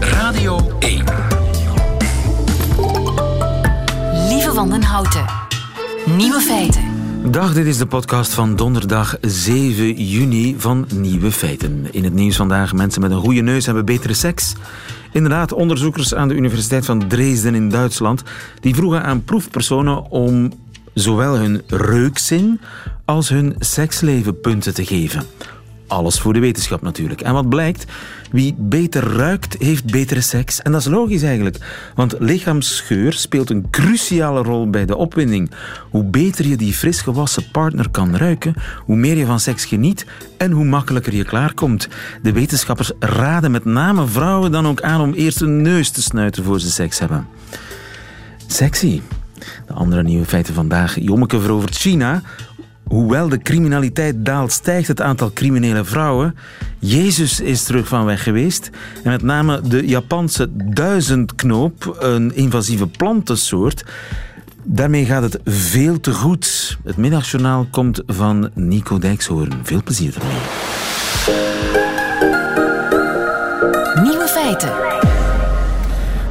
Radio 1. Lieve Wandenhouten. Nieuwe feiten. Dag, dit is de podcast van donderdag 7 juni van Nieuwe Feiten. In het nieuws vandaag, mensen met een goede neus hebben betere seks. Inderdaad, onderzoekers aan de Universiteit van Dresden in Duitsland... die vroegen aan proefpersonen om zowel hun reukzin als hun seksleven punten te geven. Alles voor de wetenschap natuurlijk. En wat blijkt? Wie beter ruikt, heeft betere seks. En dat is logisch eigenlijk. Want lichaamsgeur speelt een cruciale rol bij de opwinding. Hoe beter je die fris gewassen partner kan ruiken, hoe meer je van seks geniet en hoe makkelijker je klaarkomt. De wetenschappers raden met name vrouwen dan ook aan om eerst een neus te snuiten voor ze seks hebben. Sexy. De andere nieuwe feiten vandaag. Jommeke verovert China. Hoewel de criminaliteit daalt, stijgt het aantal criminele vrouwen. Jezus is terug van weg geweest. En met name de Japanse duizendknoop, een invasieve plantensoort. Daarmee gaat het veel te goed. Het middagjournaal komt van Nico Dijkshoorn. Veel plezier ermee. Nieuwe feiten.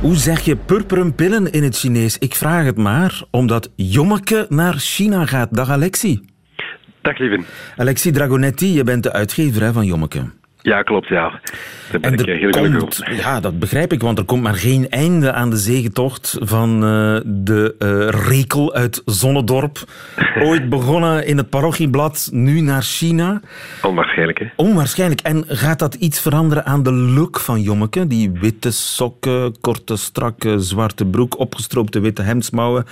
Hoe zeg je purperen pillen in het Chinees? Ik vraag het maar, omdat Jommeke naar China gaat. Dag Alexi. Dag lieven. Alexi Dragonetti, je bent de uitgever hè, van Jommeke. Ja, klopt, ja. Daar ben En ik eh, heel gelukkig komt, op. ja, dat begrijp ik, want er komt maar geen einde aan de zegentocht van eh, de eh, rekel uit Zonnedorp. Ooit begonnen in het parochieblad, nu naar China. Onwaarschijnlijk, hè? Onwaarschijnlijk. En gaat dat iets veranderen aan de look van Jommeke? Die witte sokken, korte, strakke, zwarte broek, opgestroopte witte hemdsmouwen,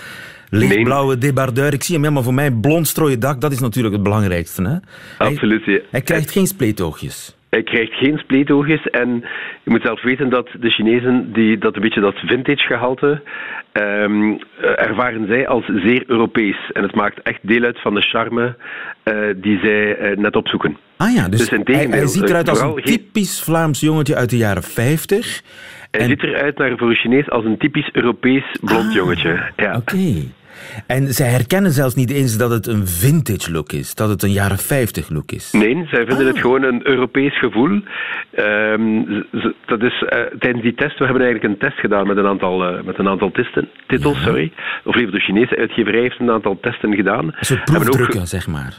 lichtblauwe debardeur. Ik zie hem helemaal voor mij. Blond strooien dak, dat is natuurlijk het belangrijkste. Hè? Hij- Absoluut. ja. Hij krijgt geen spleetoogjes. Hij krijgt geen spleetoogjes en je moet zelf weten dat de Chinezen die, dat een beetje dat vintage gehalte ehm, eh, ervaren zij als zeer Europees. En het maakt echt deel uit van de charme eh, die zij eh, net opzoeken. Ah ja, dus, Dus hij, hij ziet eruit als een typisch Vlaams jongetje uit de jaren 50. Hij En- ziet eruit naar voor een Chinees als een typisch Europees blond Ah, jongetje. Ja. Oké. En zij herkennen zelfs niet eens dat het een vintage look is, dat het een jaren 50 look is. Nee, zij vinden Ah. het gewoon een Europees gevoel. Ehm, dat is, eh, tijdens die test, we hebben eigenlijk een test gedaan met een aantal, eh, met een aantal tisten, titels. Sorry. Of liever de Chinese uitgeverij heeft een aantal testen gedaan. Een soort ook proefdrukken, ge- zeg maar.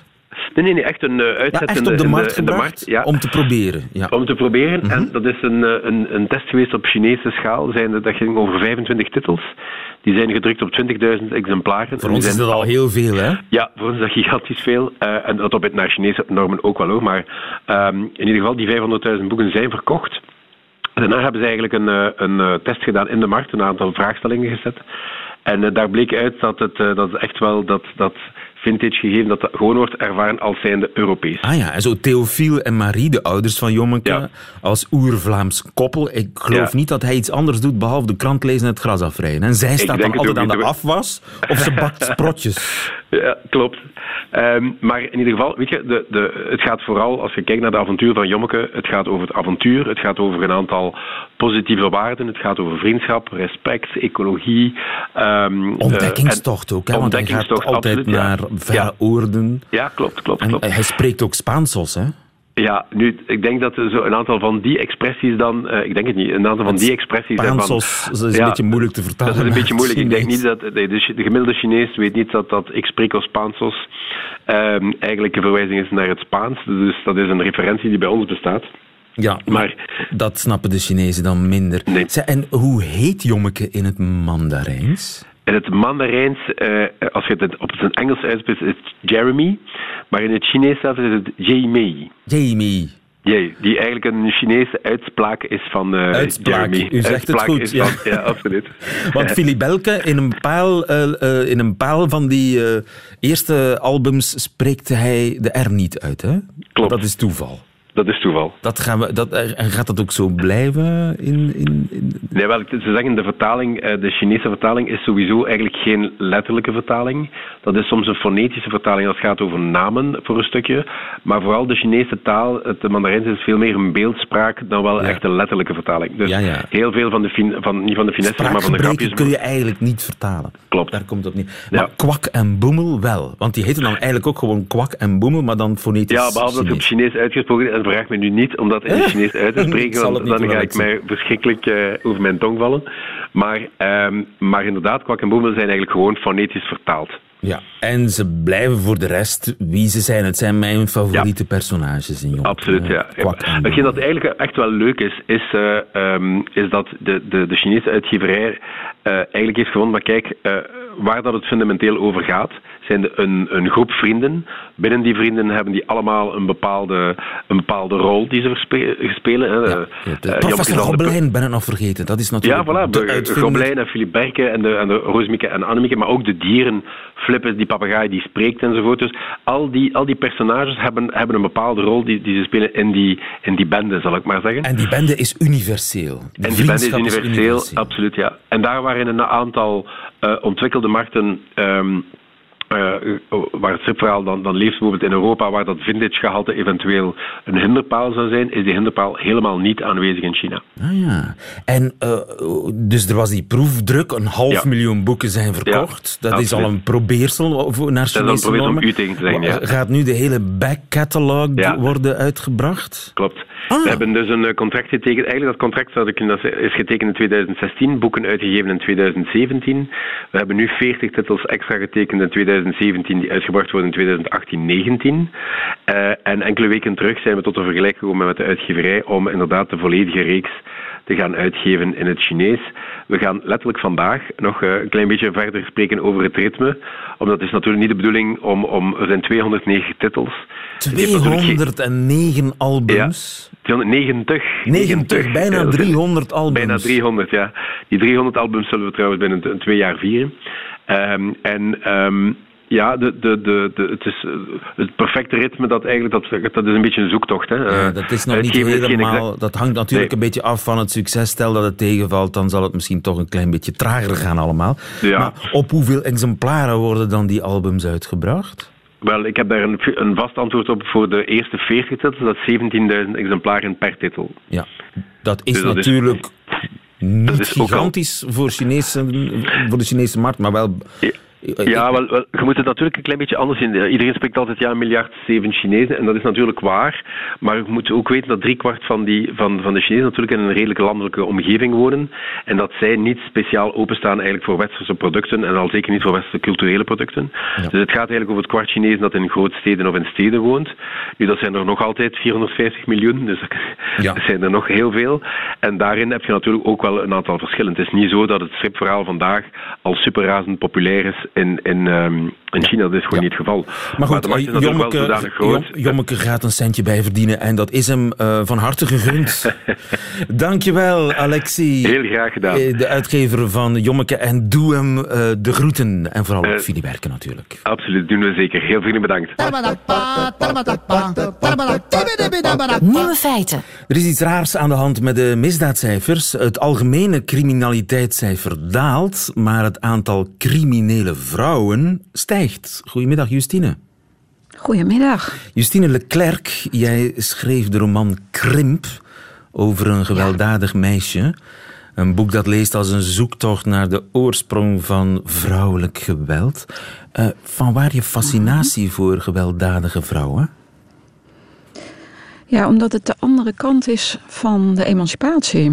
Nee, nee, nee, echt een eh, Ja, uitzet echt op de in markt in de markt, ja. om te proberen. Ja. Om te proberen. En dat is een, een, een test geweest op Chinese schaal. Zijn, dat ging over 25 titels. Die zijn gedrukt op 20.000 exemplaren. Voor ons is zijn dat al heel veel, hè? Ja, voor ons is dat gigantisch veel. Eh, en dat op het naar Chinese normen ook wel hoor. Maar ehm, in ieder geval, die 500.000 boeken zijn verkocht. Daarna hebben ze eigenlijk een, eh, een eh, test gedaan in de markt, een aantal vraagstellingen gezet. En daar bleek uit dat het, dat echt wel dat, dat vintage gegeven, dat dat gewoon wordt ervaren als zijnde Europees. Ah ja, en zo Theofiel en Marie, de ouders van Jommeke, Ja. als oer-Vlaams koppel. Ik geloof Ja. niet dat hij iets anders doet behalve de krant lezen en het gras afrijden. En zij staat dan altijd aan de afwas of ze bakt sprotjes. Ja, klopt. Ehm, maar in ieder geval, weet je, de, de, het gaat vooral, als je kijkt naar de avontuur van Jommeke, het gaat over het avontuur, het gaat over een aantal positieve waarden, het gaat over vriendschap, respect, ecologie. ehm, eh, Ontdekkingstocht ook, hè? want hij gaat ontdekkingstocht, altijd absoluut, naar verre Ja. oorden. Ja, klopt, klopt, En klopt. hij spreekt ook Spaansos, hè? Ja, nu, ik denk dat zo een aantal van die expressies dan, eh, ik denk het niet, een aantal van die expressies. Spaansos is een beetje moeilijk te vertalen. Dat is een beetje moeilijk. Ik denk niet dat de, de, de gemiddelde Chinees weet niet dat dat ik spreek als Spaansos ehm, eigenlijk een verwijzing is naar het Spaans. Dus dat is een referentie die bij ons bestaat. Ja, maar dat snappen de Chinezen dan minder. Nee. En hoe heet Jommeke in het Mandarijns? in het Mandarijns, eh, als je het op zijn Engels uitspreekt, is het Jeremy. Maar in het Chinees zelf is het Jamie. Jamie. Jee, die eigenlijk een Chinese uitspraak is van Uitspraak. Jeremy. U zegt het goed, ja. van- ja, absoluut. Want Filibelke, in een paal, eh, in een paal van die eerste albums spreekt hij de R niet uit, hè? Klopt. Dat is toeval. Dat is toeval. Dat gaan we, dat, eh, en gaat dat ook zo blijven? In, in, in... Nee, wel, ze zeggen de vertaling, eh, de Chinese vertaling is sowieso eigenlijk geen letterlijke vertaling. Dat is soms een fonetische vertaling als het gaat over namen voor een stukje. Maar vooral de Chinese taal, het Mandarijns is veel meer een beeldspraak dan wel Ja. echt een letterlijke vertaling. Dus Ja, ja. heel veel van de, fin- van, niet van de finesses, maar van de grapjes. kun je eigenlijk niet vertalen. Klopt. Daar komt het op neer. Ja. Maar kwak en boemel wel. Want die heten dan eigenlijk ook gewoon kwak en boemel, maar dan fonetisch Ja, behalve dat het op. Chinees uitgesproken is vraag me nu niet om dat in het Chinees uit te spreken, want dan ga ik mij verschrikkelijk uh, over mijn tong vallen. Maar, um, maar inderdaad, kwak en boemel zijn eigenlijk gewoon fonetisch vertaald. Ja, en ze blijven voor de rest wie ze zijn. Het zijn mijn favoriete personages in Jong. Absoluut, ja. Hetgeen dat eigenlijk echt wel leuk is, is, uh, um, is dat de, de, de Chinese uitgeverij uh, eigenlijk heeft gevonden, maar kijk, uh, waar dat het fundamenteel over gaat, zijn de, een, een groep vrienden. Binnen die vrienden hebben die allemaal een bepaalde, een bepaalde rol die ze spelen. Hè. Ja, de, uh, professor Gobelijn ben ik nog vergeten. Dat is natuurlijk ja, voilà, de Gobelijn en Philippe Berke en de, en de Roosmieke en Annemieke, maar ook de dieren, Flippes, die papegaai die spreekt enzovoort. Dus al die, al die personages hebben, hebben een bepaalde rol die, die ze spelen in die, in die bende, zal ik maar zeggen. En die bende is universeel. en die bende is universeel, absoluut, ja. En daar waren een aantal uh, ontwikkelde markten... Um, waar het stripverhaal dan, dan leeft, bijvoorbeeld in Europa, waar dat vintage gehalte eventueel een hinderpaal zou zijn, is die hinderpaal helemaal niet aanwezig in China. Ah ja. En uh, dus er was die proefdruk, een half ja. miljoen boeken zijn verkocht. Ja, dat is al een probeersel naar Chinese normen. om u tegen te zeggen, ja. Gaat nu de hele backcatalog worden uitgebracht? Klopt. Ah. We hebben dus een contract getekend. Eigenlijk dat contract dat is getekend in 2016, boeken uitgegeven in 2017. We hebben nu 40 titels extra getekend in 2017 die uitgebracht worden in 2018-19. Uh, en enkele weken terug zijn we tot een vergelijk gekomen met de uitgeverij om inderdaad de volledige reeks te gaan uitgeven in het Chinees. We gaan letterlijk vandaag nog eh, een klein beetje verder spreken over het ritme. Omdat het is natuurlijk niet de bedoeling om... om er zijn 209 titels. 209 albums? Ja, 290. 90, bijna 300 albums. Bijna 300, ja. Die 300 albums zullen we trouwens binnen twee jaar vieren. Um, en um, ja, de, de, de, de, het is het perfecte ritme, dat, eigenlijk, dat, dat is een beetje een zoektocht. Hè. Ja, dat is nog niet helemaal... Dat hangt natuurlijk nee. een beetje af van het succes. Stel dat het tegenvalt, dan zal het misschien toch een klein beetje trager gaan allemaal. Ja. Maar op hoeveel exemplaren worden dan die albums uitgebracht? Wel, ik heb daar een, een vast antwoord op voor de eerste 40 titels. Dat is 17.000 exemplaren per titel. Ja, dat is dus dat natuurlijk... Is, niet dat is gigantisch al... voor, Chinese, voor de Chinese markt, maar wel... Ja. Ja, wel, wel, je moet het natuurlijk een klein beetje anders in. Iedereen spreekt altijd ja, een miljard zeven Chinezen. En dat is natuurlijk waar. Maar je moet ook weten dat driekwart van, die, van, van de Chinezen natuurlijk in een redelijk landelijke omgeving wonen. En dat zij niet speciaal openstaan eigenlijk voor westerse producten. En al zeker niet voor westerse culturele producten. Ja. Dus het gaat eigenlijk over het kwart Chinezen dat in grootsteden of in steden woont. Nu, dat zijn er nog altijd 450 miljoen. Dus ja. dat zijn er nog heel veel. En daarin heb je natuurlijk ook wel een aantal verschillen. Het is niet zo dat het stripverhaal vandaag al superrazend populair is in, in, um, in China. Dat is gewoon ja. niet het geval. Maar goed, maar Jommeke, groot. Jommeke gaat een centje bij verdienen en dat is hem uh, van harte gegund. Dankjewel, Alexi. Heel graag gedaan. De uitgever van Jommeke en doe hem uh, de groeten. En vooral uh, Fili Werken natuurlijk. Absoluut, doen we zeker. Heel vriendelijk bedankt. Nieuwe feiten. Er is iets raars aan de hand met de misdaadcijfers. Het algemene criminaliteitscijfer daalt, maar het aantal criminele vrouwen stijgt. Goedemiddag, Justine. Goedemiddag. Justine Leclerc, jij schreef de roman Krimp over een gewelddadig ja. meisje. Een boek dat leest als een zoektocht naar de oorsprong van vrouwelijk geweld. Uh, van waar je fascinatie mm -hmm. voor gewelddadige vrouwen? Ja, omdat het de andere kant is van de emancipatie.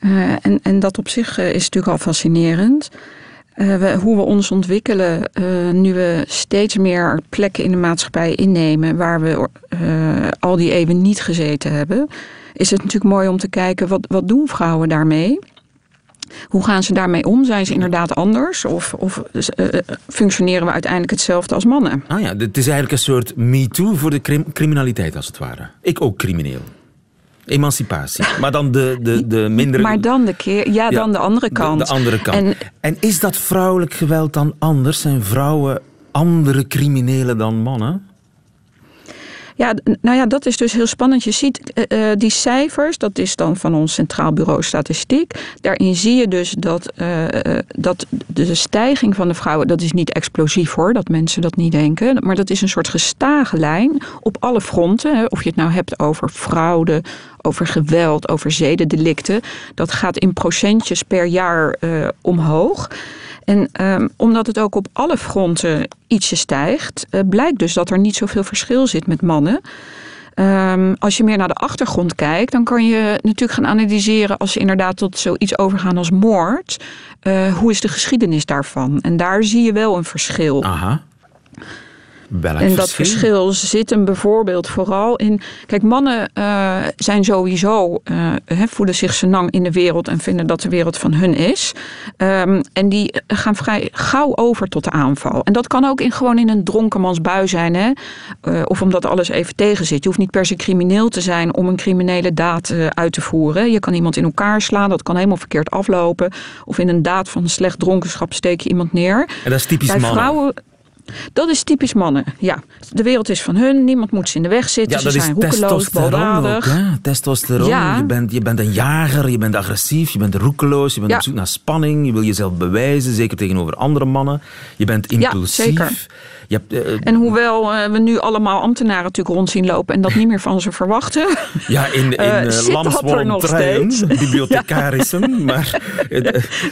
Uh, en, en dat op zich uh, is natuurlijk al fascinerend. We, hoe we ons ontwikkelen uh, nu we steeds meer plekken in de maatschappij innemen waar we uh, al die eeuwen niet gezeten hebben, is het natuurlijk mooi om te kijken wat, wat doen vrouwen daarmee. Hoe gaan ze daarmee om? Zijn ze inderdaad anders? Of, of functioneren we uiteindelijk hetzelfde als mannen? Ah ja, het is eigenlijk een soort me-too voor de crim criminaliteit als het ware. Ik ook crimineel. Emancipatie. Maar dan de, de, de minder... Maar dan de keer, ja, dan ja, de andere kant. De, de andere kant. En, en is dat vrouwelijk geweld dan anders? Zijn vrouwen andere criminelen dan mannen? Ja, nou ja, dat is dus heel spannend. Je ziet uh, die cijfers, dat is dan van ons Centraal Bureau Statistiek. Daarin zie je dus dat, uh, dat de stijging van de vrouwen, dat is niet explosief hoor, dat mensen dat niet denken. Maar dat is een soort gestage lijn op alle fronten. Hè, of je het nou hebt over fraude, over geweld, over zedendelicten. Dat gaat in procentjes per jaar omhoog. En um, omdat het ook op alle fronten ietsje stijgt, uh, blijkt dus dat er niet zoveel verschil zit met mannen. Ehm, als je meer naar de achtergrond kijkt, dan kan je natuurlijk gaan analyseren als ze inderdaad tot zoiets overgaan als moord. Uh, hoe is de geschiedenis daarvan? En daar zie je wel een verschil. Aha en dat verschil zit hem bijvoorbeeld vooral in. Kijk, mannen uh, zijn sowieso. Uh, voelen zich senang in de wereld en vinden dat de wereld van hun is. Um, en die gaan vrij gauw over tot de aanval. En dat kan ook in, gewoon in een dronkenmansbui zijn. Hè? Uh, of omdat alles even tegen zit. Je hoeft niet per se crimineel te zijn om een criminele daad uit te voeren. Je kan iemand in elkaar slaan, dat kan helemaal verkeerd aflopen. Of in een daad van slecht dronkenschap steek je iemand neer. En dat is typisch Bij mannen. Vrouwen, dat is typisch mannen, ja. De wereld is van hun, niemand moet ze in de weg zitten. Ja, ze zijn roekeloos, baldadig. Ook, Testosteron, ja. je, bent, je bent een jager, je bent agressief, je bent roekeloos, je bent op zoek naar spanning, je wil jezelf bewijzen, zeker tegenover andere mannen. Je bent impulsief. Ja, zeker. Eh, en hoewel uh, we nu allemaal ambtenaren natuurlijk rond zien lopen en dat niet meer van ze verwachten. Ja, in, in Lamswollen trein, bibliothecarissen. maar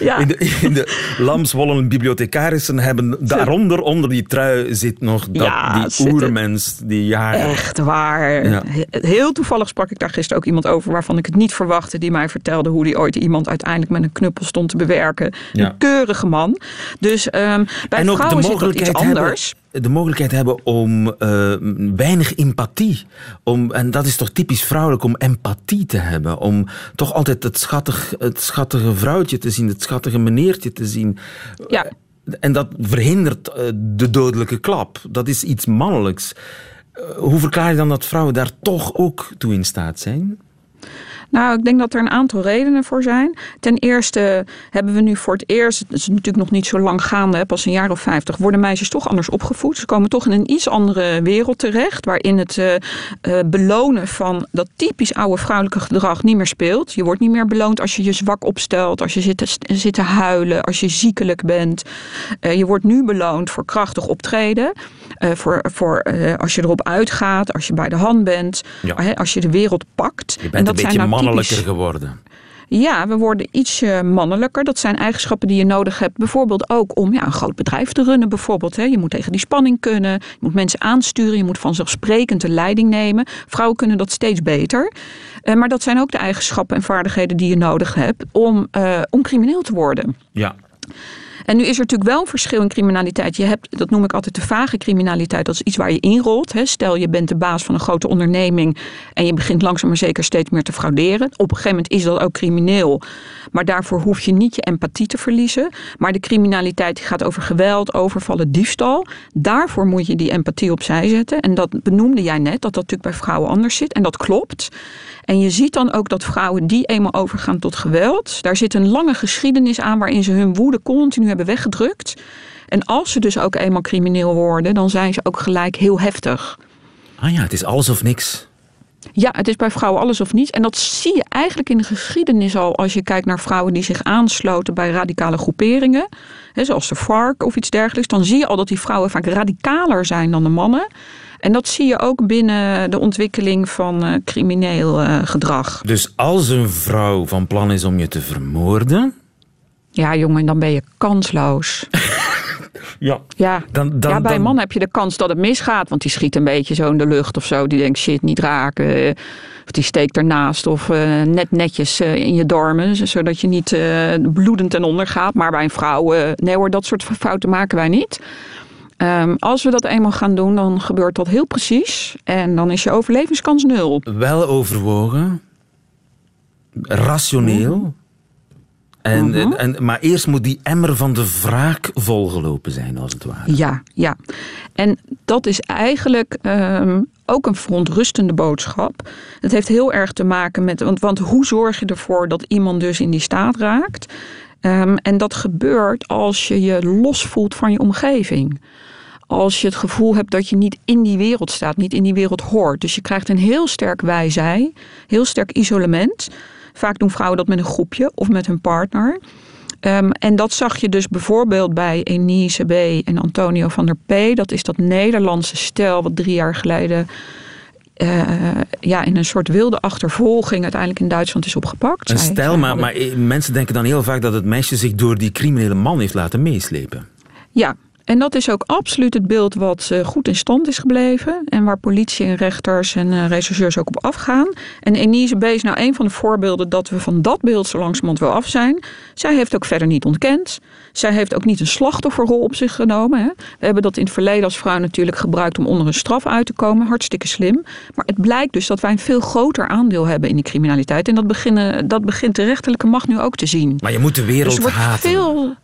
ja. in, de, in de Lamswollen bibliothecarissen hebben daaronder, onder die trui, zit nog dat, die oermens, die jaren. Echt waar. Heel toevallig sprak ik daar gisteren ook iemand over waarvan ik het niet verwachtte, die mij vertelde hoe die ooit iemand uiteindelijk met een knuppel stond te bewerken. Een keurige man. Dus um, bij en vrouwen zit dat iets anders de mogelijkheid hebben om uh, weinig empathie. Om, en dat is toch typisch vrouwelijk om empathie te hebben. Om toch altijd het, schattig, het schattige vrouwtje te zien, het schattige meneertje te zien. Ja. En dat verhindert uh, de dodelijke klap. Dat is iets mannelijks. Hoe verklaar je dan dat vrouwen daar toch ook toe in staat zijn? Nou, ik denk dat er een aantal redenen voor zijn. Ten eerste hebben we nu voor het eerst, het is natuurlijk nog niet zo lang gaande, pas een jaar of vijftig, worden meisjes toch anders opgevoed. Ze komen toch in een iets andere wereld terecht, waarin het uh, uh, belonen van dat typisch oude vrouwelijke gedrag niet meer speelt. Je wordt niet meer beloond als je je zwak opstelt, als je zit te, zit te huilen, als je ziekelijk bent. Uh, je wordt nu beloond voor krachtig optreden. Voor, voor als je erop uitgaat, als je bij de hand bent, ja. als je de wereld pakt. Je bent en dat een beetje zijn nou mannelijker geworden. Ja, we worden iets mannelijker. Dat zijn eigenschappen die je nodig hebt. Bijvoorbeeld ook om ja, een groot bedrijf te runnen. Bijvoorbeeld, hè. Je moet tegen die spanning kunnen. Je moet mensen aansturen. Je moet vanzelfsprekend de leiding nemen. Vrouwen kunnen dat steeds beter. Uh, maar dat zijn ook de eigenschappen en vaardigheden die je nodig hebt om, uh, om crimineel te worden. Ja. En nu is er natuurlijk wel een verschil in criminaliteit. Je hebt, dat noem ik altijd de vage criminaliteit. Dat is iets waar je inrolt. Hè. Stel je bent de baas van een grote onderneming en je begint langzaam maar zeker steeds meer te frauderen. Op een gegeven moment is dat ook crimineel. Maar daarvoor hoef je niet je empathie te verliezen. Maar de criminaliteit gaat over geweld, overvallen, diefstal. Daarvoor moet je die empathie opzij zetten. En dat benoemde jij net, dat dat natuurlijk bij vrouwen anders zit. En dat klopt. En je ziet dan ook dat vrouwen die eenmaal overgaan tot geweld, daar zit een lange geschiedenis aan waarin ze hun woede continu hebben weggedrukt. En als ze dus ook eenmaal crimineel worden, dan zijn ze ook gelijk heel heftig. Ah ja, het is alles of niks. Ja, het is bij vrouwen alles of niets. En dat zie je eigenlijk in de geschiedenis al als je kijkt naar vrouwen die zich aansloten bij radicale groeperingen, hè, zoals de FARC of iets dergelijks. Dan zie je al dat die vrouwen vaak radicaler zijn dan de mannen. En dat zie je ook binnen de ontwikkeling van uh, crimineel uh, gedrag. Dus als een vrouw van plan is om je te vermoorden. Ja, jongen, dan ben je kansloos. ja. Ja. Dan, dan, ja, bij een man heb je de kans dat het misgaat. Want die schiet een beetje zo in de lucht of zo. Die denkt, shit, niet raken. Of die steekt ernaast. Of uh, net netjes in je darmen. Zodat je niet bloedend ten onder gaat. Maar bij een vrouw, nee hoor, dat soort fouten maken wij niet. Um, als we dat eenmaal gaan doen, dan gebeurt dat heel precies. En dan is je overlevingskans nul. Wel overwogen, rationeel. En, mhm. en, maar eerst moet die emmer van de wraak volgelopen zijn, als het ware. Ja, ja. En dat is eigenlijk um, ook een verontrustende boodschap. Het heeft heel erg te maken met. Want, want hoe zorg je ervoor dat iemand dus in die staat raakt? Um, en dat gebeurt als je je los voelt van je omgeving als je het gevoel hebt dat je niet in die wereld staat, niet in die wereld hoort. Dus je krijgt een heel sterk wij-zij, heel sterk isolement. Vaak doen vrouwen dat met een groepje of met hun partner. Um, en dat zag je dus bijvoorbeeld bij Enise B. en Antonio van der P. Dat is dat Nederlandse stel wat drie jaar geleden uh, ja, in een soort wilde achtervolging uiteindelijk in Duitsland is opgepakt. Een stel, maar, maar mensen denken dan heel vaak dat het meisje zich door die criminele man heeft laten meeslepen. Ja, En dat is ook absoluut het beeld wat uh, goed in stand is gebleven. En waar politie en rechters en uh, rechercheurs ook op afgaan. En Enise B. is nou een van de voorbeelden dat we van dat beeld zo langzamerhand wel af zijn. Zij heeft ook verder niet ontkend. Zij heeft ook niet een slachtofferrol op zich genomen. Hè. We hebben dat in het verleden als vrouw natuurlijk gebruikt om onder een straf uit te komen. Hartstikke slim. Maar het blijkt dus dat wij een veel groter aandeel hebben in die criminaliteit. En dat, beginnen, dat begint de rechterlijke macht nu ook te zien. Maar je moet de wereld dus haten. Veel,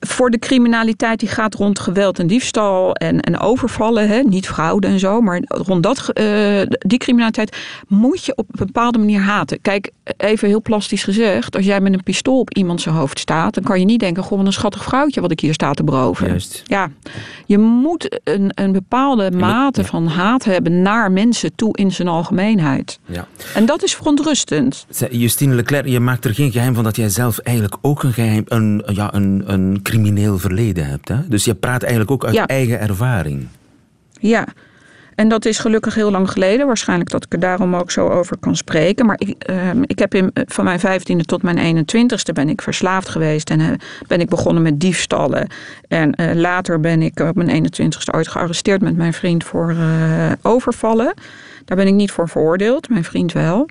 voor de criminaliteit die gaat rond geweld en diefstal en, en overvallen, hè, niet fraude en zo, maar rond dat, uh, die criminaliteit moet je op een bepaalde manier haten. Kijk, even heel plastisch gezegd, als jij met een pistool op iemand zijn hoofd staat, dan kan je niet denken, wat een schattig vrouwtje wat ik hier sta te beroven. Juist. Ja, je moet een, een bepaalde mate van haat hebben naar mensen toe in zijn algemeenheid. Ja. En dat is verontrustend. Justine Leclerc, je maakt er geen geheim van dat jij zelf eigenlijk ook een geheim, een, ja, een, een crimineel verleden hebt. Hè? Dus je praat eigenlijk ook uit eigen ervaring. Ja, en dat is gelukkig heel lang geleden. Waarschijnlijk dat ik er daarom ook zo over kan spreken. Maar ik, uh, ik heb in, van mijn vijftiende tot mijn 21ste ben ik verslaafd geweest. En uh, ben ik begonnen met diefstallen. En uh, later ben ik op mijn 21ste ooit gearresteerd met mijn vriend voor overvallen. Daar ben ik niet voor veroordeeld, mijn vriend wel.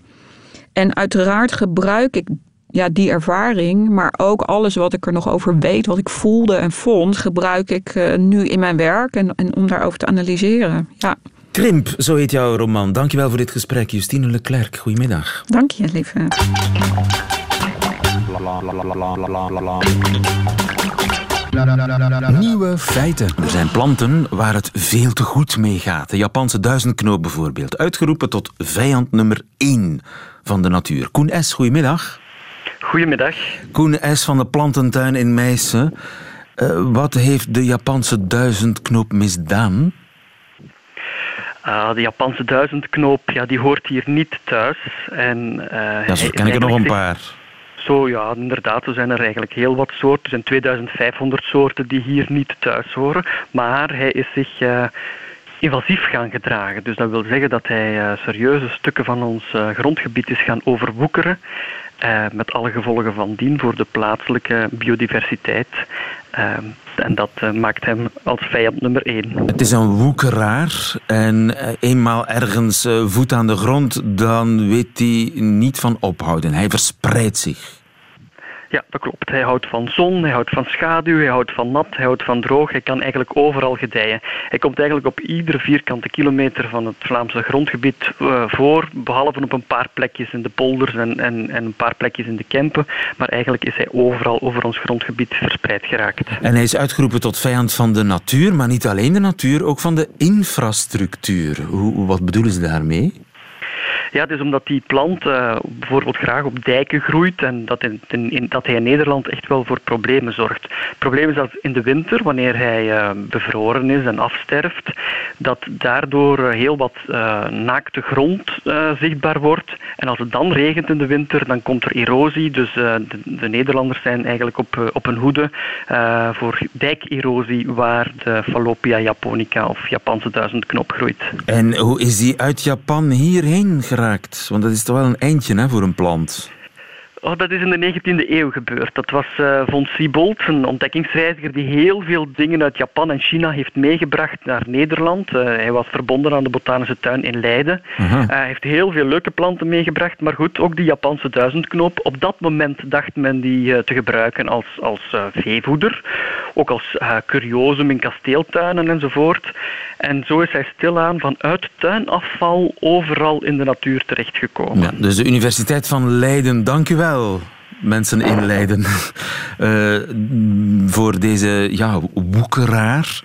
En uiteraard gebruik ik ja, die ervaring, maar ook alles wat ik er nog over weet, wat ik voelde en vond, gebruik ik uh, nu in mijn werk en, en om daarover te analyseren. Ja. Krimp, zo heet jouw roman. Dankjewel voor dit gesprek, Justine Leclerc. Goedemiddag. Dank je, lieve. Nieuwe feiten. Er zijn planten waar het veel te goed mee gaat. De Japanse duizendknoop bijvoorbeeld. Uitgeroepen tot vijand nummer 1 van de natuur. Koen S., goedemiddag. Goedemiddag. Koen S. van de plantentuin in Meissen. Uh, wat heeft de Japanse duizendknoop misdaan? Uh, de Japanse duizendknoop ja, die hoort hier niet thuis. En, uh, ja, zo ken ik er nog een paar. Zo ja, inderdaad, er zijn er eigenlijk heel wat soorten. Er zijn 2500 soorten die hier niet thuis horen. Maar hij is zich uh, invasief gaan gedragen. Dus dat wil zeggen dat hij serieuze stukken van ons grondgebied is gaan overwoekeren. Uh, met alle gevolgen van dien voor de plaatselijke biodiversiteit. Uh, en dat uh, maakt hem als vijand nummer één. Het is een woekeraar en eenmaal ergens voet aan de grond, dan weet hij niet van ophouden. Hij verspreidt zich. Ja, dat klopt. Hij houdt van zon, hij houdt van schaduw, hij houdt van nat, hij houdt van droog. Hij kan eigenlijk overal gedijen. Hij komt eigenlijk op iedere vierkante kilometer van het Vlaamse grondgebied uh, voor, behalve op een paar plekjes in de polders en, en, en een paar plekjes in de Kempen. Maar eigenlijk is hij overal over ons grondgebied verspreid geraakt. En hij is uitgeroepen tot vijand van de natuur, maar niet alleen de natuur, ook van de infrastructuur. Hoe, wat bedoelen ze daarmee? Ja, het is omdat die plant uh, bijvoorbeeld graag op dijken groeit en dat, in, in, dat hij in Nederland echt wel voor problemen zorgt. Het probleem is dat in de winter, wanneer hij uh, bevroren is en afsterft, dat daardoor uh, heel wat naakte grond zichtbaar wordt. En als het dan regent in de winter, dan komt er erosie. Dus de, de, Nederlanders zijn eigenlijk op, op hun hoede voor dijkerosie waar de Fallopia japonica of Japanse duizendknop groeit. En hoe is die uit Japan hierheen Want dat is toch wel een eindje hè, voor een plant. Oh, dat is in de 19e eeuw gebeurd. Dat was uh, von Siebold, een ontdekkingsreiziger die heel veel dingen uit Japan en China heeft meegebracht naar Nederland. Uh, hij was verbonden aan de botanische tuin in Leiden. Uh, hij heeft heel veel leuke planten meegebracht, maar goed, ook die Japanse duizendknoop. Op dat moment dacht men die te gebruiken als, als veevoeder, ook als curiosum in kasteeltuinen enzovoort. En zo is hij stilaan vanuit tuinafval overal in de natuur terechtgekomen. Ja, dus de Universiteit van Leiden, dank u wel mensen in Leiden uh, voor deze ja, woekeraar.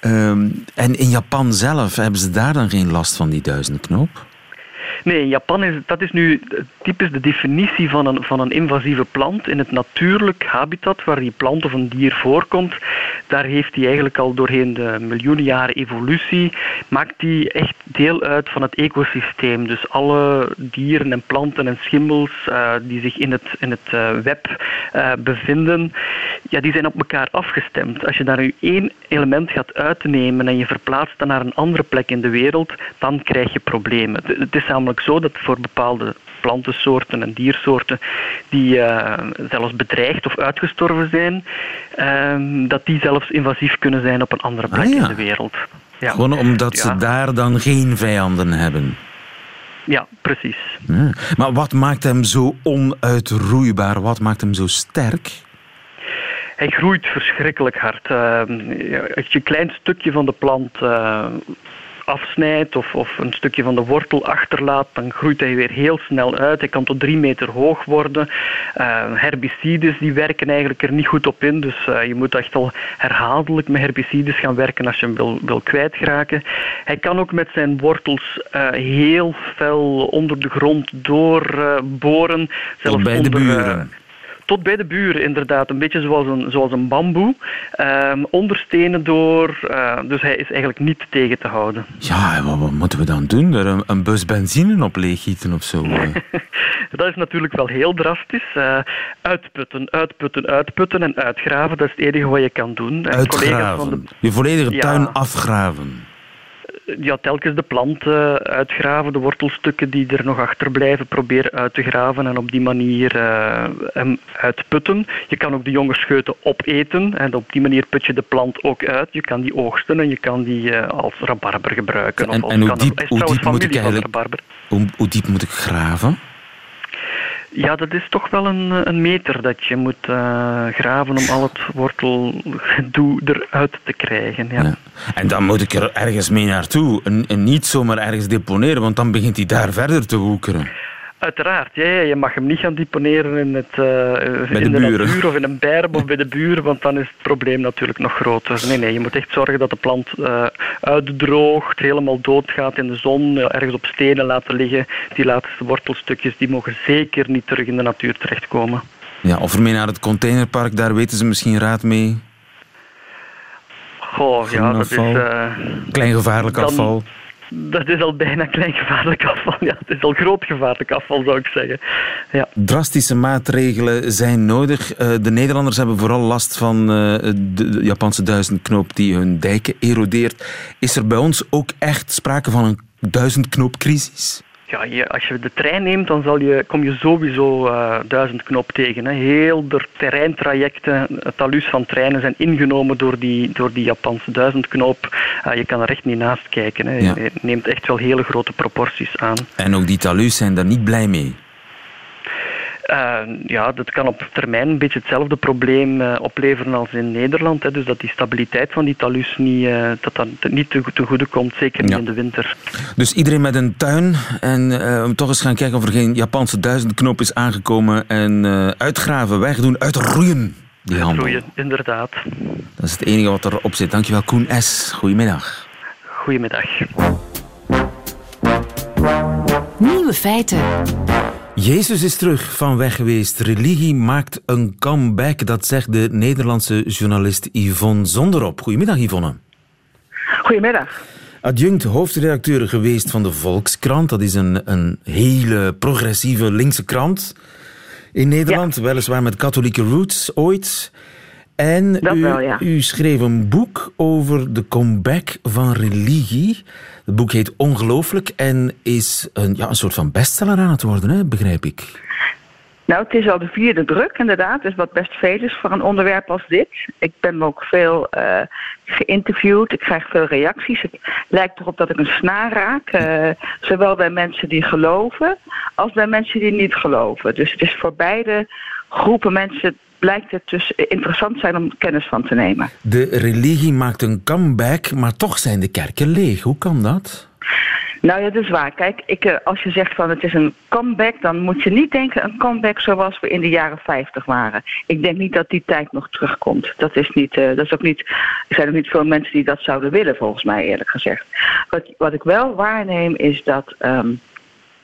Uh, en in Japan zelf hebben ze daar dan geen last van die duizendknoop? Nee, in Japan is dat is nu typisch de definitie van een, van een invasieve plant. In het natuurlijk habitat waar die plant of een dier voorkomt, daar heeft hij eigenlijk al doorheen de miljoenen jaren evolutie, maakt hij echt deel uit van het ecosysteem. Dus alle dieren en planten en schimmels uh, die zich in het, in het uh, web uh, bevinden, ja, die zijn op elkaar afgestemd. Als je daar nu één element gaat uitnemen en je verplaatst dat naar een andere plek in de wereld, dan krijg je problemen. Het is namelijk zo dat voor bepaalde plantensoorten en diersoorten die zelfs bedreigd of uitgestorven zijn, ehm, dat die zelfs invasief kunnen zijn op een andere plek ah, in de wereld. Ja. Gewoon omdat ze daar dan geen vijanden hebben. Ja, precies. Maar wat maakt hem zo onuitroeibaar? Wat maakt hem zo sterk? Hij groeit verschrikkelijk hard. Uh, als je een klein stukje van de plant uh, afsnijdt of, of een stukje van de wortel achterlaat, dan groeit hij weer heel snel uit. Hij kan tot drie meter hoog worden. Uh, herbicides die werken eigenlijk er niet goed op in, dus uh, je moet echt al herhaaldelijk met herbicides gaan werken als je hem wil, wil kwijtraken. Hij kan ook met zijn wortels uh, heel fel onder de grond doorboren. zelfs bij de buren tot bij de buren inderdaad. Een beetje zoals een, zoals een bamboe. Um, onderstenen door. Uh, dus hij is eigenlijk niet tegen te houden. Ja, wat, wat moeten we dan doen? Er een, een bus benzine op leeggieten of zo? dat is natuurlijk wel heel drastisch. Uh, uitputten, uitputten, uitputten en uitgraven. Dat is het enige wat je kan doen. Uitgraven? Van de... Je volledige tuin afgraven? Ja, telkens de plant uh, uitgraven, de wortelstukken die er nog achterblijven, proberen uit te graven en op die manier uh, hem uitputten. Je kan ook de jonge scheuten opeten en op die manier put je de plant ook uit. Je kan die oogsten en je kan die uh, als rabarber gebruiken. En, of, en hoe, diep, hoe diep moet ik eigenlijk, hoe, hoe diep moet ik graven? Ja, dat is toch wel een, een meter dat je moet uh, graven om al het wortelgedoe eruit te krijgen. Ja. ja. En dan moet ik er ergens mee naartoe. En, en niet zomaar ergens deponeren, want dan begint hij daar verder te woekeren. Uiteraard, ja, ja, je mag hem niet gaan deponeren in, het, uh, in de, de natuur of in een berm of bij de buren, want dan is het probleem natuurlijk nog groter. Nee, nee, je moet echt zorgen dat de plant uh, uitdroogt, helemaal doodgaat in de zon, ergens op stenen laten liggen. Die laatste wortelstukjes die mogen zeker niet terug in de natuur terechtkomen. Ja, of ermee naar het containerpark, daar weten ze misschien raad mee? Goh, ja, dat is... Uh, Klein gevaarlijk afval dat is al bijna klein gevaarlijk afval. Ja, het is al groot gevaarlijk afval, zou ik zeggen. Ja. Drastische maatregelen zijn nodig. Uh, de Nederlanders hebben vooral last van uh, de Japanse duizendknoop die hun dijken erodeert. Is er bij ons ook echt sprake van een duizendknoopcrisis? Ja, je, als je de trein neemt, dan zal je, kom je sowieso uh, duizend knop tegen. Hè. Heel de terreintrajecten, het talus van treinen zijn ingenomen door die, door die Japanse duizendknoop. Uh, je kan er echt niet naast kijken. Hè. Je neemt echt wel hele grote proporties aan. En ook die talus zijn daar niet blij mee? Uh, ja, dat kan op termijn een beetje hetzelfde probleem uh, opleveren als in Nederland. Hè. Dus dat die stabiliteit van die talus niet, uh, dat dat niet te, te goede komt, zeker niet in de winter. Dus iedereen met een tuin en om toch eens gaan kijken of er geen Japanse duizendknop is aangekomen en uitgraven, wegdoen, uitroeien. Die handel. Uitroeien, inderdaad. Dat is het enige wat erop zit. Dankjewel Koen S. Goedemiddag. Goedemiddag. Nieuwe feiten. Jezus is terug van weg geweest. Religie maakt een comeback, dat zegt de Nederlandse journalist Yvonne Zonderop. Goedemiddag Yvonne. Goedemiddag. Adjunct hoofdredacteur geweest van de Volkskrant. Dat is een, een hele progressieve linkse krant in Nederland. Weliswaar met katholieke roots ooit. En u, u, schreef een boek over de comeback van religie. Het boek heet Ongelooflijk en is een, ja, een soort van bestseller aan het worden, hè, begrijp ik. Nou, het is al de vierde druk, inderdaad. Dus wat best veel is voor een onderwerp als dit. Ik ben ook veel uh, geïnterviewd. Ik krijg veel reacties. Het lijkt erop dat ik een snaar raak. Uh, zowel bij mensen die geloven als bij mensen die niet geloven. Dus het is voor beide groepen mensen blijkt het dus interessant zijn om kennis van te nemen. De religie maakt een comeback, maar toch zijn de kerken leeg. Hoe kan dat? Nou ja, dat is waar. Kijk, ik, eh, als je zegt van het is een comeback, dan moet je niet denken een comeback zoals we in de jaren 50 waren. Ik denk niet dat die tijd nog terugkomt. Dat is, niet, uh, dat is ook niet, er zijn ook niet veel mensen die dat zouden willen, volgens mij eerlijk gezegd. Wat, wat ik wel waarneem is dat um, uh,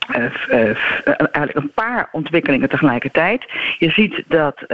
eigenlijk een paar ontwikkelingen tegelijkertijd. Je ziet dat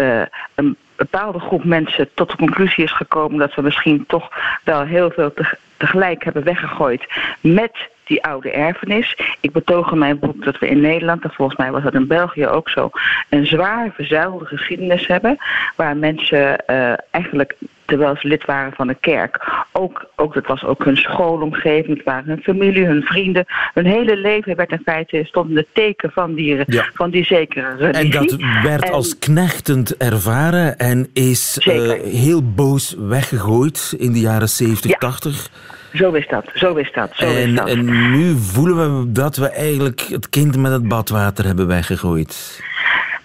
een bepaalde groep mensen tot de conclusie is gekomen dat we misschien toch wel heel veel tegelijk hebben weggegooid met die oude erfenis. Ik betoog in mijn boek dat we in Nederland, en volgens mij was dat in België ook zo, een zwaar verzuilde geschiedenis hebben. Waar mensen uh, eigenlijk terwijl ze lid waren van de kerk. Ook, ook, dat was ook hun schoolomgeving, het waren hun familie, hun vrienden. Hun hele leven werd in feite stond in het teken van die, Ja. van die zekere religie. En dat werd En- als knechtend ervaren en is eh, heel boos weggegooid in de jaren 70, Ja. 80. Zo is dat, zo is dat, zo is En, dat. en nu voelen we dat we eigenlijk het kind met het badwater hebben weggegooid.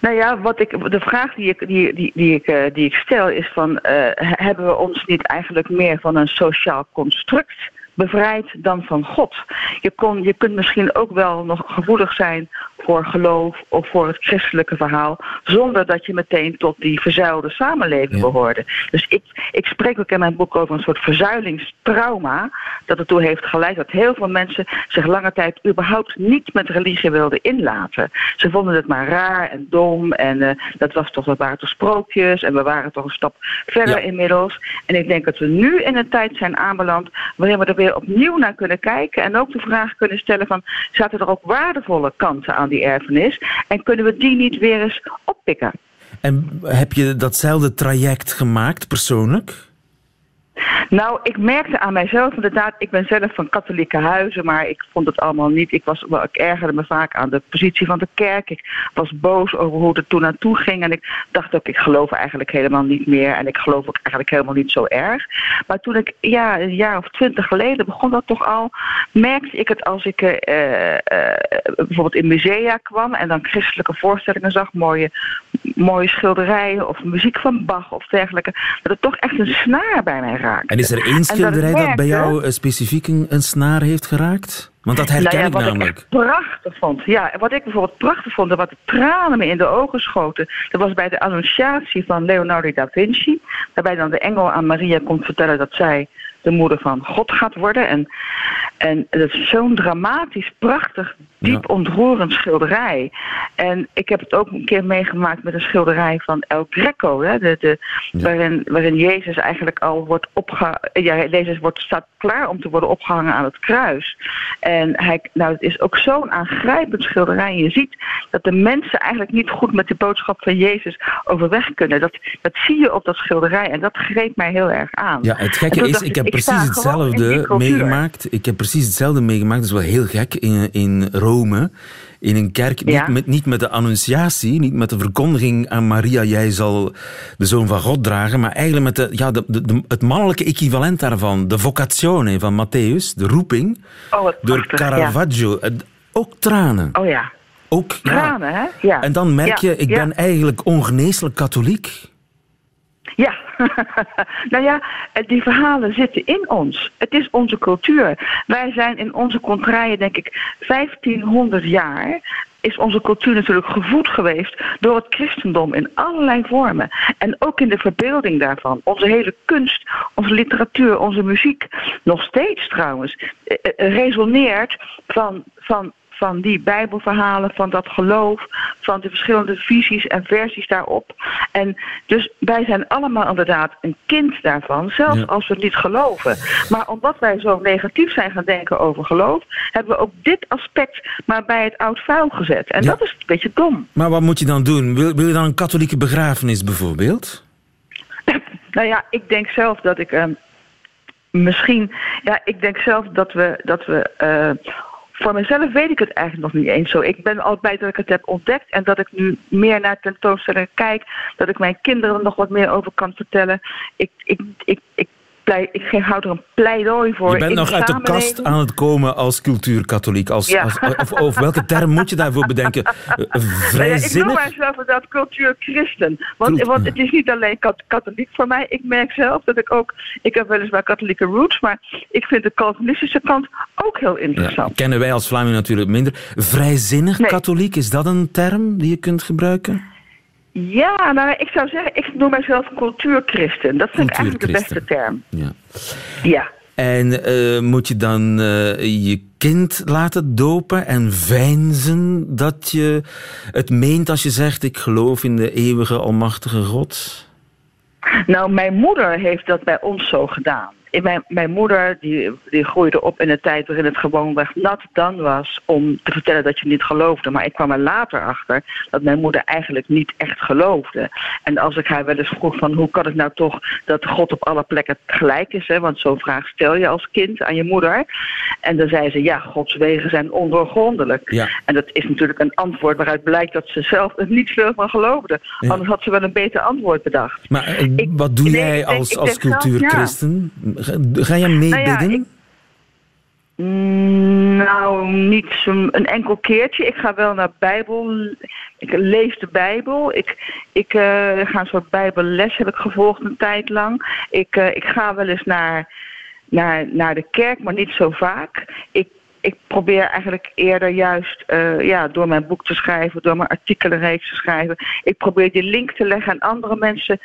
Nou ja, wat ik, de vraag die ik, die, die, die ik, eh, die ik stel is van... eh, hebben we ons niet eigenlijk meer van een sociaal construct bevrijd dan van God? Je, kon, je kunt misschien ook wel nog gevoelig zijn voor geloof of voor het christelijke verhaal... zonder dat je meteen tot die verzuilde samenleving Ja. behoorde. Dus ik, ik spreek ook in mijn boek over een soort verzuilingstrauma... dat ertoe heeft geleid dat heel veel mensen zich lange tijd überhaupt niet met religie wilden inlaten. Ze vonden het maar raar en dom en eh, dat, was toch, dat waren toch sprookjes en we waren toch een stap verder Ja. inmiddels. En ik denk dat we nu in een tijd zijn aanbeland waarin we er weer opnieuw naar kunnen kijken en ook de vraag kunnen stellen van zaten er ook waardevolle kanten aan die erfenis en kunnen we die niet weer eens oppikken? En heb je datzelfde traject gemaakt, persoonlijk? Nou, ik merkte aan mijzelf inderdaad, ik ben zelf van katholieke huizen, maar ik vond het allemaal niet. Ik, was, ik ergerde me vaak aan de positie van de kerk. Ik was boos over hoe het toen naartoe ging. En ik dacht ook, ik geloof eigenlijk helemaal niet meer. En ik geloof ook eigenlijk helemaal niet zo erg. Maar toen ik ja, een jaar of twintig geleden begon dat toch al, merkte ik het als ik eh, eh, bijvoorbeeld in musea kwam en dan christelijke voorstellingen zag, mooie, mooie schilderijen of muziek van Bach of dergelijke, dat het toch echt een snaar bij mij raakte. En is er één schilderij dat bij merkte- jou eh, specifiek een, een snaar heeft geraakt? Want dat herken nou ja, ik namelijk. ik prachtig vond. Ja, wat ik bijvoorbeeld prachtig vond en wat de tranen me in de ogen schoten. Dat was bij de annunciatie van Leonardo da Vinci. Waarbij dan de engel aan Maria komt vertellen dat zij de moeder van God gaat worden. En, en dat is zo'n dramatisch, prachtig, diep Ja. ontroerend schilderij. En ik heb het ook een keer meegemaakt met een schilderij van El Greco. Hè, de, de, Ja. waarin, waarin Jezus eigenlijk al wordt opgehangen. Ja, Jezus wordt, staat klaar om te worden opgehangen aan het kruis. En hij, nou, het is ook zo'n aangrijpend schilderij. Je ziet dat de mensen eigenlijk niet goed met de boodschap van Jezus overweg kunnen. Dat, dat zie je op dat schilderij en dat greep mij heel erg aan. Ja, het gekke is, ik heb precies hetzelfde meegemaakt. Ik heb precies hetzelfde meegemaakt. Dat is wel heel gek. In, in Rome, in een kerk, niet, met, niet met de annunciatie, niet met de verkondiging aan Maria, jij zal de zoon van God dragen, maar eigenlijk met de, ja, de, de, de- het mannelijke equivalent daarvan, de vocazione van Matthäus, de roeping, Oh, door ja. Caravaggio. Ook tranen. Oh ja, Ook, ja. tranen hè? Ja. En dan merk je, ik ben eigenlijk ongeneeslijk katholiek. Ja, nou ja, eh, die verhalen zitten in ons. Het is onze cultuur. Wij zijn in onze contraien, denk ik, 1500 jaar is onze cultuur natuurlijk gevoed geweest door het christendom in allerlei vormen. En ook in de verbeelding daarvan. Onze hele kunst, onze literatuur, onze muziek, nog steeds trouwens, eh, eh, resoneert van, van, van die bijbelverhalen, van dat geloof, van de verschillende visies en versies daarop. En dus wij zijn allemaal inderdaad een kind daarvan, zelfs Ja. als we het niet geloven. Maar omdat wij zo negatief zijn gaan denken over geloof, hebben we ook dit aspect maar bij het oud vuil gezet. En Ja. dat is een beetje dom. Maar wat moet je dan doen? Wil, wil je dan een katholieke begrafenis bijvoorbeeld? Nou ja, ik denk zelf dat ik ehm, misschien. Ja, ik denk zelf dat we. Dat we eh, voor mezelf weet ik het eigenlijk nog niet eens zo. Ik ben al blij dat ik het heb ontdekt en dat ik nu meer naar tentoonstellingen kijk. Dat ik mijn kinderen er nog wat meer over kan vertellen. Ik, ik, ik, ik, plei, ik geef- hou er een pleidooi voor. Je bent nog uit de kast aan het komen als cultuurkatholiek. Als, Ja. als, of, of welke term moet je daarvoor bedenken? Nou ja, ik noem Vrijzinnig? mijzelf inderdaad cultuurchristen. Want, Cult- want het is niet alleen kat- katholiek voor mij. Ik merk zelf dat ik ook... Ik heb weliswaar katholieke roots, maar ik vind de Calvinistische kant ook heel Ja, interessant. kennen wij als Vlaming natuurlijk minder. Vrijzinnig Nee. katholiek, is dat een term die je kunt gebruiken? Ja, nou, ik zou zeggen, ik noem mijzelf cultuurchristen. Dat vind ik eigenlijk de beste term. Ja. Ja. En eh, moet je dan eh, je kind laten dopen en veinzen dat je het meent als je zegt ik geloof in de eeuwige almachtige God? Nou, mijn moeder heeft dat bij ons zo gedaan. Mijn, mijn moeder die, die groeide op in een tijd waarin het gewoonweg nat dan was om te vertellen dat je niet geloofde. Maar ik kwam er later achter dat mijn moeder eigenlijk niet echt geloofde. En als ik haar wel eens vroeg van hoe kan het nou toch dat God op alle plekken gelijk is, hè? want zo'n vraag stel je als kind aan je moeder. En dan zei ze ja, Gods wegen zijn ondoorgrondelijk. Ja. En dat is natuurlijk een antwoord waaruit blijkt dat ze zelf er niet veel van geloofde. Ja. Anders had ze wel een beter antwoord bedacht. Maar eh, Ik- wat doe jij als, als cultuurchristen? Ga, ga jij meebidden? Nou ja, ik- Mm, Nou, niet zo'n- een enkel keertje. Ik ga wel naar Bijbel. Ik lees de Bijbel. Ik, ik eh, ga een soort Bijbelles heb ik gevolgd een tijd lang. Ik, eh, ik ga wel eens naar, naar, naar de kerk, maar niet zo vaak. Ik, ik probeer eigenlijk eerder juist eh, ja, door mijn boek te schrijven, door mijn artikelenreeks te schrijven. Ik probeer die link te leggen en andere mensen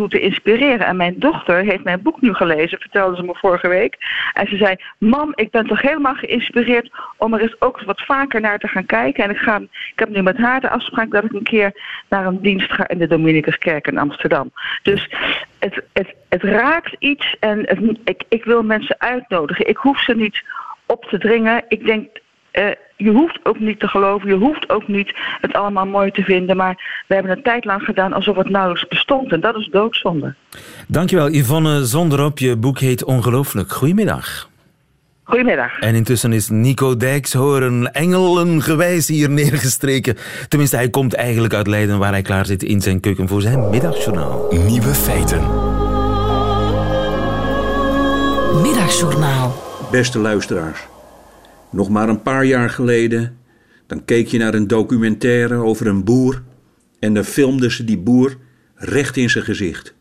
daartoe te inspireren. En mijn dochter heeft mijn boek nu gelezen, vertelde ze me vorige week. En ze zei: Mam, ik ben toch helemaal geïnspireerd om er eens ook wat vaker naar te gaan kijken. En ik, ga, ik heb nu met haar de afspraak dat ik een keer naar een dienst ga in de Dominicuskerk in Amsterdam. Dus het, het, het raakt iets en ik, ik wil mensen uitnodigen. Ik hoef ze niet op te dringen. Ik denk, eh, je hoeft ook niet te geloven, je hoeft ook niet het allemaal mooi te vinden. Maar we hebben een tijd lang gedaan alsof het nauwelijks bestond. En dat is doodzonde. Dankjewel, Yvonne Zonderop. Je boek heet Ongelooflijk. Goedemiddag. Goedemiddag. En intussen is Nico Dijkshoorn engelengewijs hier neergestreken. Tenminste, hij komt eigenlijk uit Leiden waar hij klaar zit in zijn keuken voor zijn middagjournaal. Nieuwe feiten. Middagjournaal. Beste luisteraars, nog maar een paar jaar geleden, dan keek je naar een documentaire over een boer en dan filmden ze die boer recht in zijn gezicht.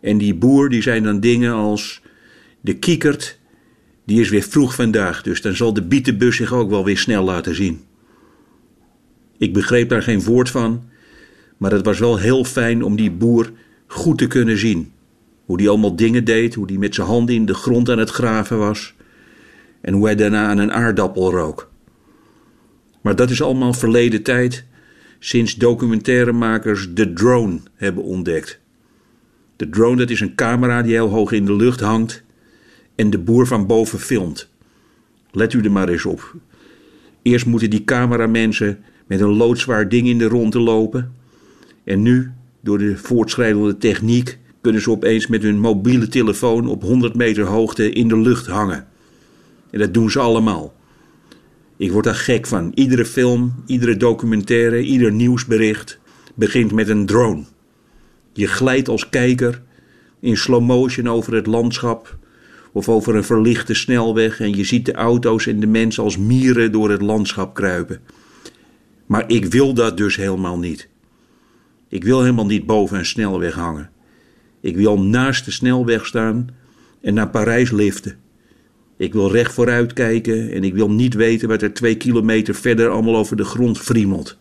En die boer die zei dan dingen als, de kiekert, die is weer vroeg vandaag, dus dan zal de bietenbus zich ook wel weer snel laten zien. Ik begreep daar geen woord van, maar het was wel heel fijn om die boer goed te kunnen zien. Hoe die allemaal dingen deed, hoe die met zijn handen in de grond aan het graven was en hoe hij daarna aan een aardappel rook. Maar dat is allemaal verleden tijd, sinds documentairemakers de drone hebben ontdekt. De drone dat is een camera die heel hoog in de lucht hangt en de boer van boven filmt. Let u er maar eens op. Eerst moeten die cameramensen met een loodzwaar ding in de ronde lopen. En nu, door de voortschrijdende techniek, kunnen ze opeens met hun mobiele telefoon op 100 meter hoogte in de lucht hangen. En dat doen ze allemaal. Ik word daar gek van. Iedere film, iedere documentaire, ieder nieuwsbericht begint met een drone. Je glijdt als kijker in slow motion over het landschap of over een verlichte snelweg en je ziet de auto's en de mensen als mieren door het landschap kruipen. Maar ik wil dat dus helemaal niet. Ik wil helemaal niet boven een snelweg hangen. Ik wil naast de snelweg staan en naar Parijs liften. Ik wil recht vooruit kijken en ik wil niet weten wat er twee kilometer verder allemaal over de grond friemelt.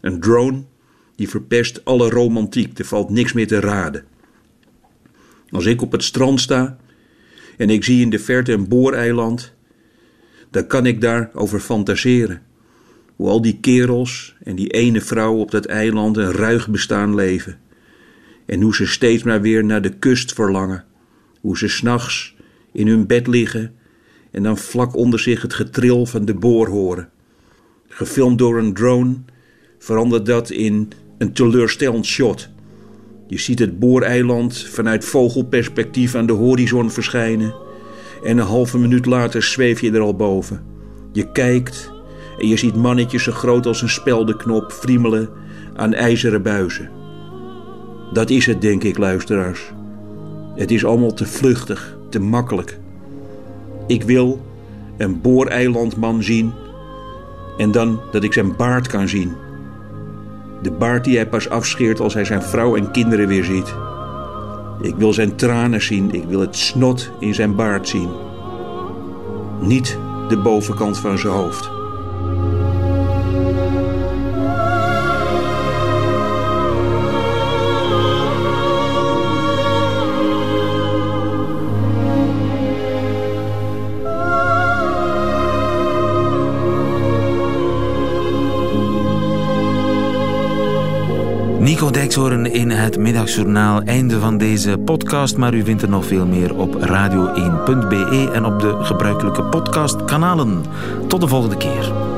Een drone die verpest alle romantiek, er valt niks meer te raden. Als ik op het strand sta en ik zie in de verte een booreiland, dan kan ik daarover fantaseren. Hoe al die kerels en die ene vrouw op dat eiland een ruig bestaan leven. En hoe ze steeds maar weer naar de kust verlangen. Hoe ze s'nachts in hun bed liggen en dan vlak onder zich het getril van de boor horen. Gefilmd door een drone verandert dat in een teleurstellend shot. Je ziet het booreiland vanuit vogelperspectief aan de horizon verschijnen. En een halve minuut later zweef je er al boven. Je kijkt en je ziet mannetjes zo groot als een speldenknop friemelen aan ijzeren buizen. Dat is het, denk ik, luisteraars. Het is allemaal te vluchtig, te makkelijk. Ik wil een booreilandman zien en dan dat ik zijn baard kan zien. De baard die hij pas afscheert als hij zijn vrouw en kinderen weer ziet. Ik wil zijn tranen zien, ik wil het snot in zijn baard zien. Niet de bovenkant van zijn hoofd. Nico Dijkshoorn in het middagjournaal. Einde van deze podcast, maar u vindt er nog veel meer op radio1.be en op de gebruikelijke podcastkanalen. Tot de volgende keer.